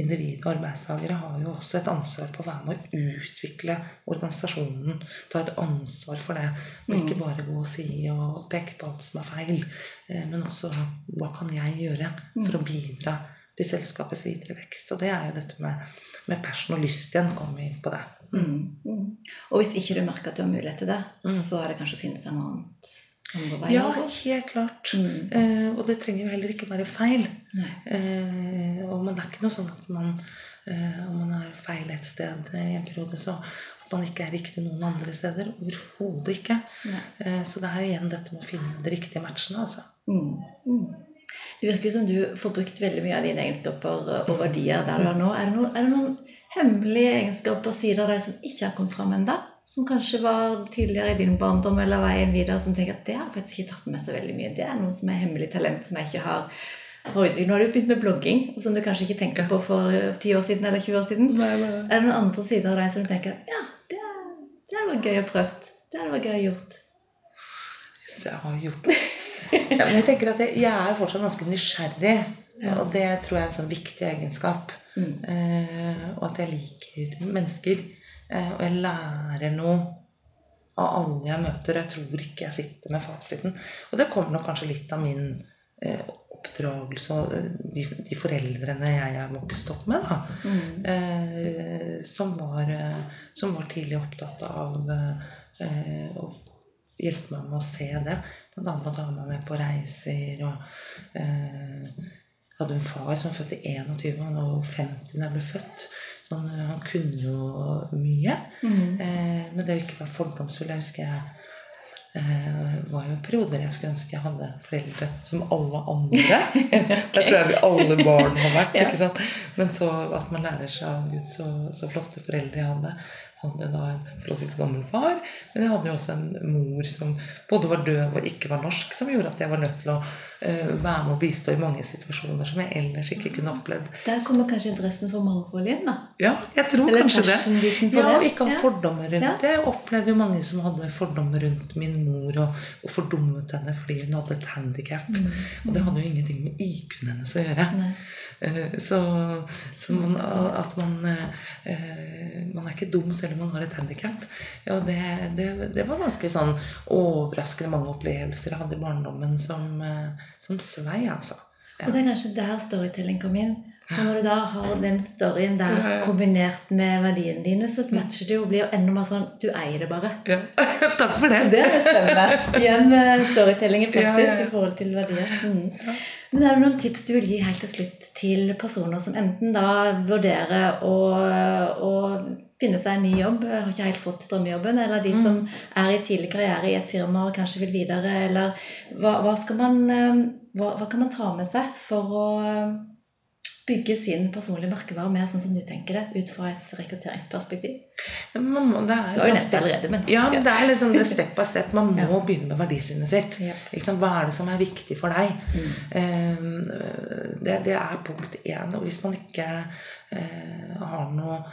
individ og arbeidstakere har jo også et ansvar på å være med å utvikle organisasjonen. Ta et ansvar for det. Og ikke bare gå og si og peke på alt som er feil. eh, Men også hva kan jeg gjøre for å bidra til selskapets videre vekst. Og det er jo dette med, med passion og lyst igjen. Kommer vi inn på det. Mm. Mm. Og hvis ikke du merker at du har mulighet til det, så er det kanskje å finne seg noe annet. Ja, helt klart. Mm. Eh, og det trenger jo heller ikke være feil. Eh, og men det er ikke noe sånn at man eh, om man er feil et sted i en periode, så at man ikke er riktig noen andre steder. Overhodet ikke. Eh, så det er igjen dette med å finne de riktige matchene, altså. Mm. Mm. Det virker som du får brukt veldig mye av dine egenskaper og verdier der du er nå. Er det, noen, er det noen hemmelige egenskaper, sider av deg som ikke har kommet fram ennå? Som kanskje var tidligere i din barndom eller veien videre, som tenker at det har faktisk ikke tatt med så veldig mye. Det er noe som er hemmelig talent som jeg ikke har. Nå har du begynt med blogging, som du kanskje ikke tenkte på for 10 år siden eller 20 år siden. Nei, nei. Er det noen andre sider av deg som du tenker at ja, det, det vært gøy å prøve? Det hadde vært gøy å gjort? Hvis jeg har gjort det. Ja, men jeg tenker at jeg, jeg er fortsatt ganske nysgjerrig. Og det tror jeg er en sånn viktig egenskap. Eh, og at jeg liker mennesker. Eh, og jeg lærer noe av alle jeg møter. Jeg tror ikke jeg sitter med fasiten. Og det kommer nok kanskje litt av min eh, oppdragelse og eh, de, de foreldrene jeg er vokst opp med, da. Eh, som, var, eh, som var tidlig opptatt av eh, å hjelpe meg med å se det. Blant annet med å ta meg med på reiser og eh, hadde en far som var født i 21, han var 50 da jeg ble født. Så han, han kunne jo mye. Eh, men det å ikke være fordomsfull Jeg husker jeg eh, var jo perioder jeg skulle ønske jeg hadde foreldre som alle andre. [LAUGHS] Der tror jeg vi alle barn har vært. [LAUGHS] Ja. ikke sant? Men så at man lærer seg av Gud så, så flotte foreldre jeg hadde. Hadde da en forholdsvis gammel far, men jeg hadde jo også en mor som både var døv og ikke var norsk, som gjorde at jeg var nødt til å eh, være med og bistå i mange situasjoner som jeg ellers ikke kunne opplevd. Der kommer kanskje interessen for mangfold inn, da. Ja, jeg tror Eller kanskje det. Ja, og ikke ha fordommer rundt Ja. det. Jeg opplevde jo mange som hadde fordommer rundt min mor og, og fordummet henne fordi hun hadde et handikap. Og det hadde jo ingenting med IQ-en hennes å gjøre. Mm. Nei. Eh, Så, så man, at man eh, Man er ikke dum selv om man har et handikap. Ja, det, det, det var ganske sånn overraskende mange opplevelser jeg hadde i barndommen som, eh, som svei, altså. Ja. Og det er kanskje der storytelling kom inn. For når du da har den storyen der kombinert med verdiene dine, så matcher det jo og blir enda mer sånn Du eier det bare. Ja. [LAUGHS] Takk for det. Det er jo spennende. Igjen storytelling i praksis Ja, ja, ja. i forhold til verdier. Mm. Men er det noen tips du vil gi helt til slutt til personer som enten da vurderer å, å finne seg en ny jobb, har ikke helt fått drømmejobben, eller de som er i tidlig karriere i et firma og kanskje vil videre, eller hva, hva man eh, hva, hva kan man ta med seg for å bygge sin personlige merkevare mer sånn som du tenker det, ut fra et rekrutteringsperspektiv? Man må, det er Du har jo sånn nevnt det allerede, men- Ja, men det er liksom det [LAUGHS] step by step. Man må Ja. begynne med verdisynet sitt. Yep. Liksom. Hva er det som er viktig for deg? Mm. Eh, det, det er punkt én. Og hvis man ikke eh, har noe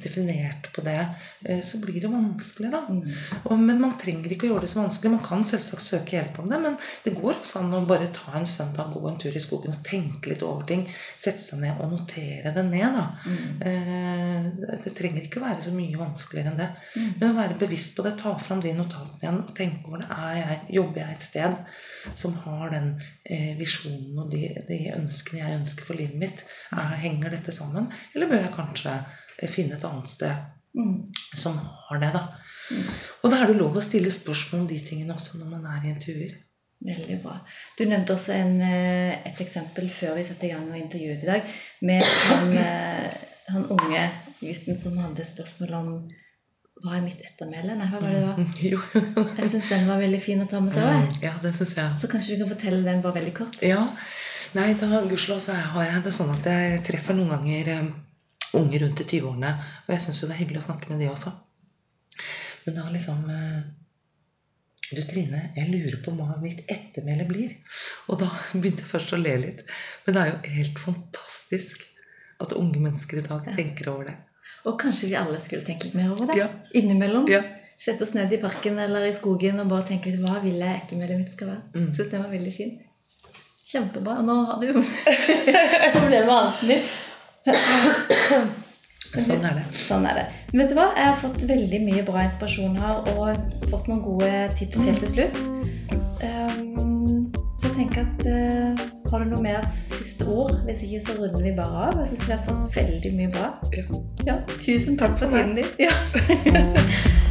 definert på det, eh, så blir det vanskelig, da. Mm. Og, men man trenger ikke å gjøre det så vanskelig. Man kan selvsagt søke hjelp om det, men det går også an å bare ta en søndag, gå en tur i skogen og tenke litt over ting. Sette seg ned og notere det ned, da. Mm. det, det trenger ikke være så mye vanskeligere enn det. Men å være bevisst på det, ta fram de notatene igjen og tenke over det. Er jeg, jobber jeg et sted som har den eh, visjonen og de, de ønskene jeg ønsker for livet mitt? Er, henger dette sammen? Eller bør jeg kanskje eh, finne et annet sted Mm. som har det, da? Og da er det lov å stille spørsmål om de tingene også når man er i intervjuer. Veldig bra. Du nevnte også en, eh, et eksempel før vi satte i gang og intervjuet i dag, med han, [CLEARS THROAT] eh, han unge gutten som hadde spørsmål om hva er mitt ettermæle? Nei, hva var det det var? [LAUGHS] Jo. Jeg syns den var veldig fin å ta med seg òg. Ja, det syns jeg. Så kanskje du kan fortelle den bare veldig kort? Ja. Nei, da gudskjelov så har jeg det sånn at jeg treffer noen ganger eh, unge rundt i 20-årene. Og jeg syns jo det er hyggelig å snakke med de også. Men da liksom eh, Du Trine, jeg lurer på hva mitt ettermæle blir. Og da [LAUGHS] begynte jeg først å le litt. Men det er jo helt fantastisk at unge mennesker i dag tenker over det. Og kanskje vi alle skulle tenke litt mer over det? Ja. Innimellom. Ja. Sette oss ned i parken eller i skogen og bare tenke litt hva vil jeg ettermælet mitt skal være? Mm. Syns den var veldig fin. Kjempebra. Og nå har du jo [LAUGHS] problemer med halsen din. [COUGHS] Sånn er det. Sånn er det. Men vet du hva? Jeg har fått veldig mye bra inspirasjon her og fått noen gode tips helt til slutt. Um, så jeg tenker at uh, Har du noe mer siste ord? Hvis ikke, så runder vi bare av. Jeg syns vi har fått veldig mye bra. Ja. Ja, tusen takk for tiden din. Ja. [LAUGHS]